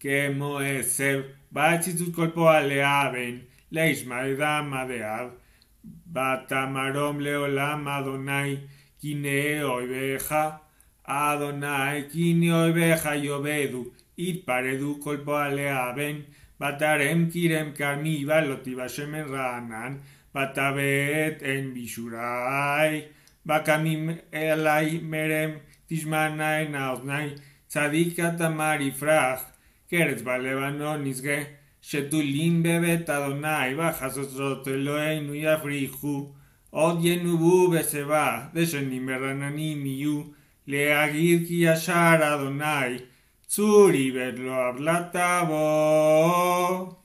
que Moeseb va a decir sus colpo a Leaben, la Ismael da Madeab, Adonai, Kine Oiveja, Adonai, Kine Paredu colpo a Leaben, Kirem Karmi, en Ranan, va a Tabet en Bishurai, va a Kamim Sadika Tamari Jerez Balebanon Isge, Shetulim Bebet Adonai, Bajasos Roteloenu y Afriju, Odienubu de Deshenim Berananim Yu, agirki a donai Tsuri Berlo bo.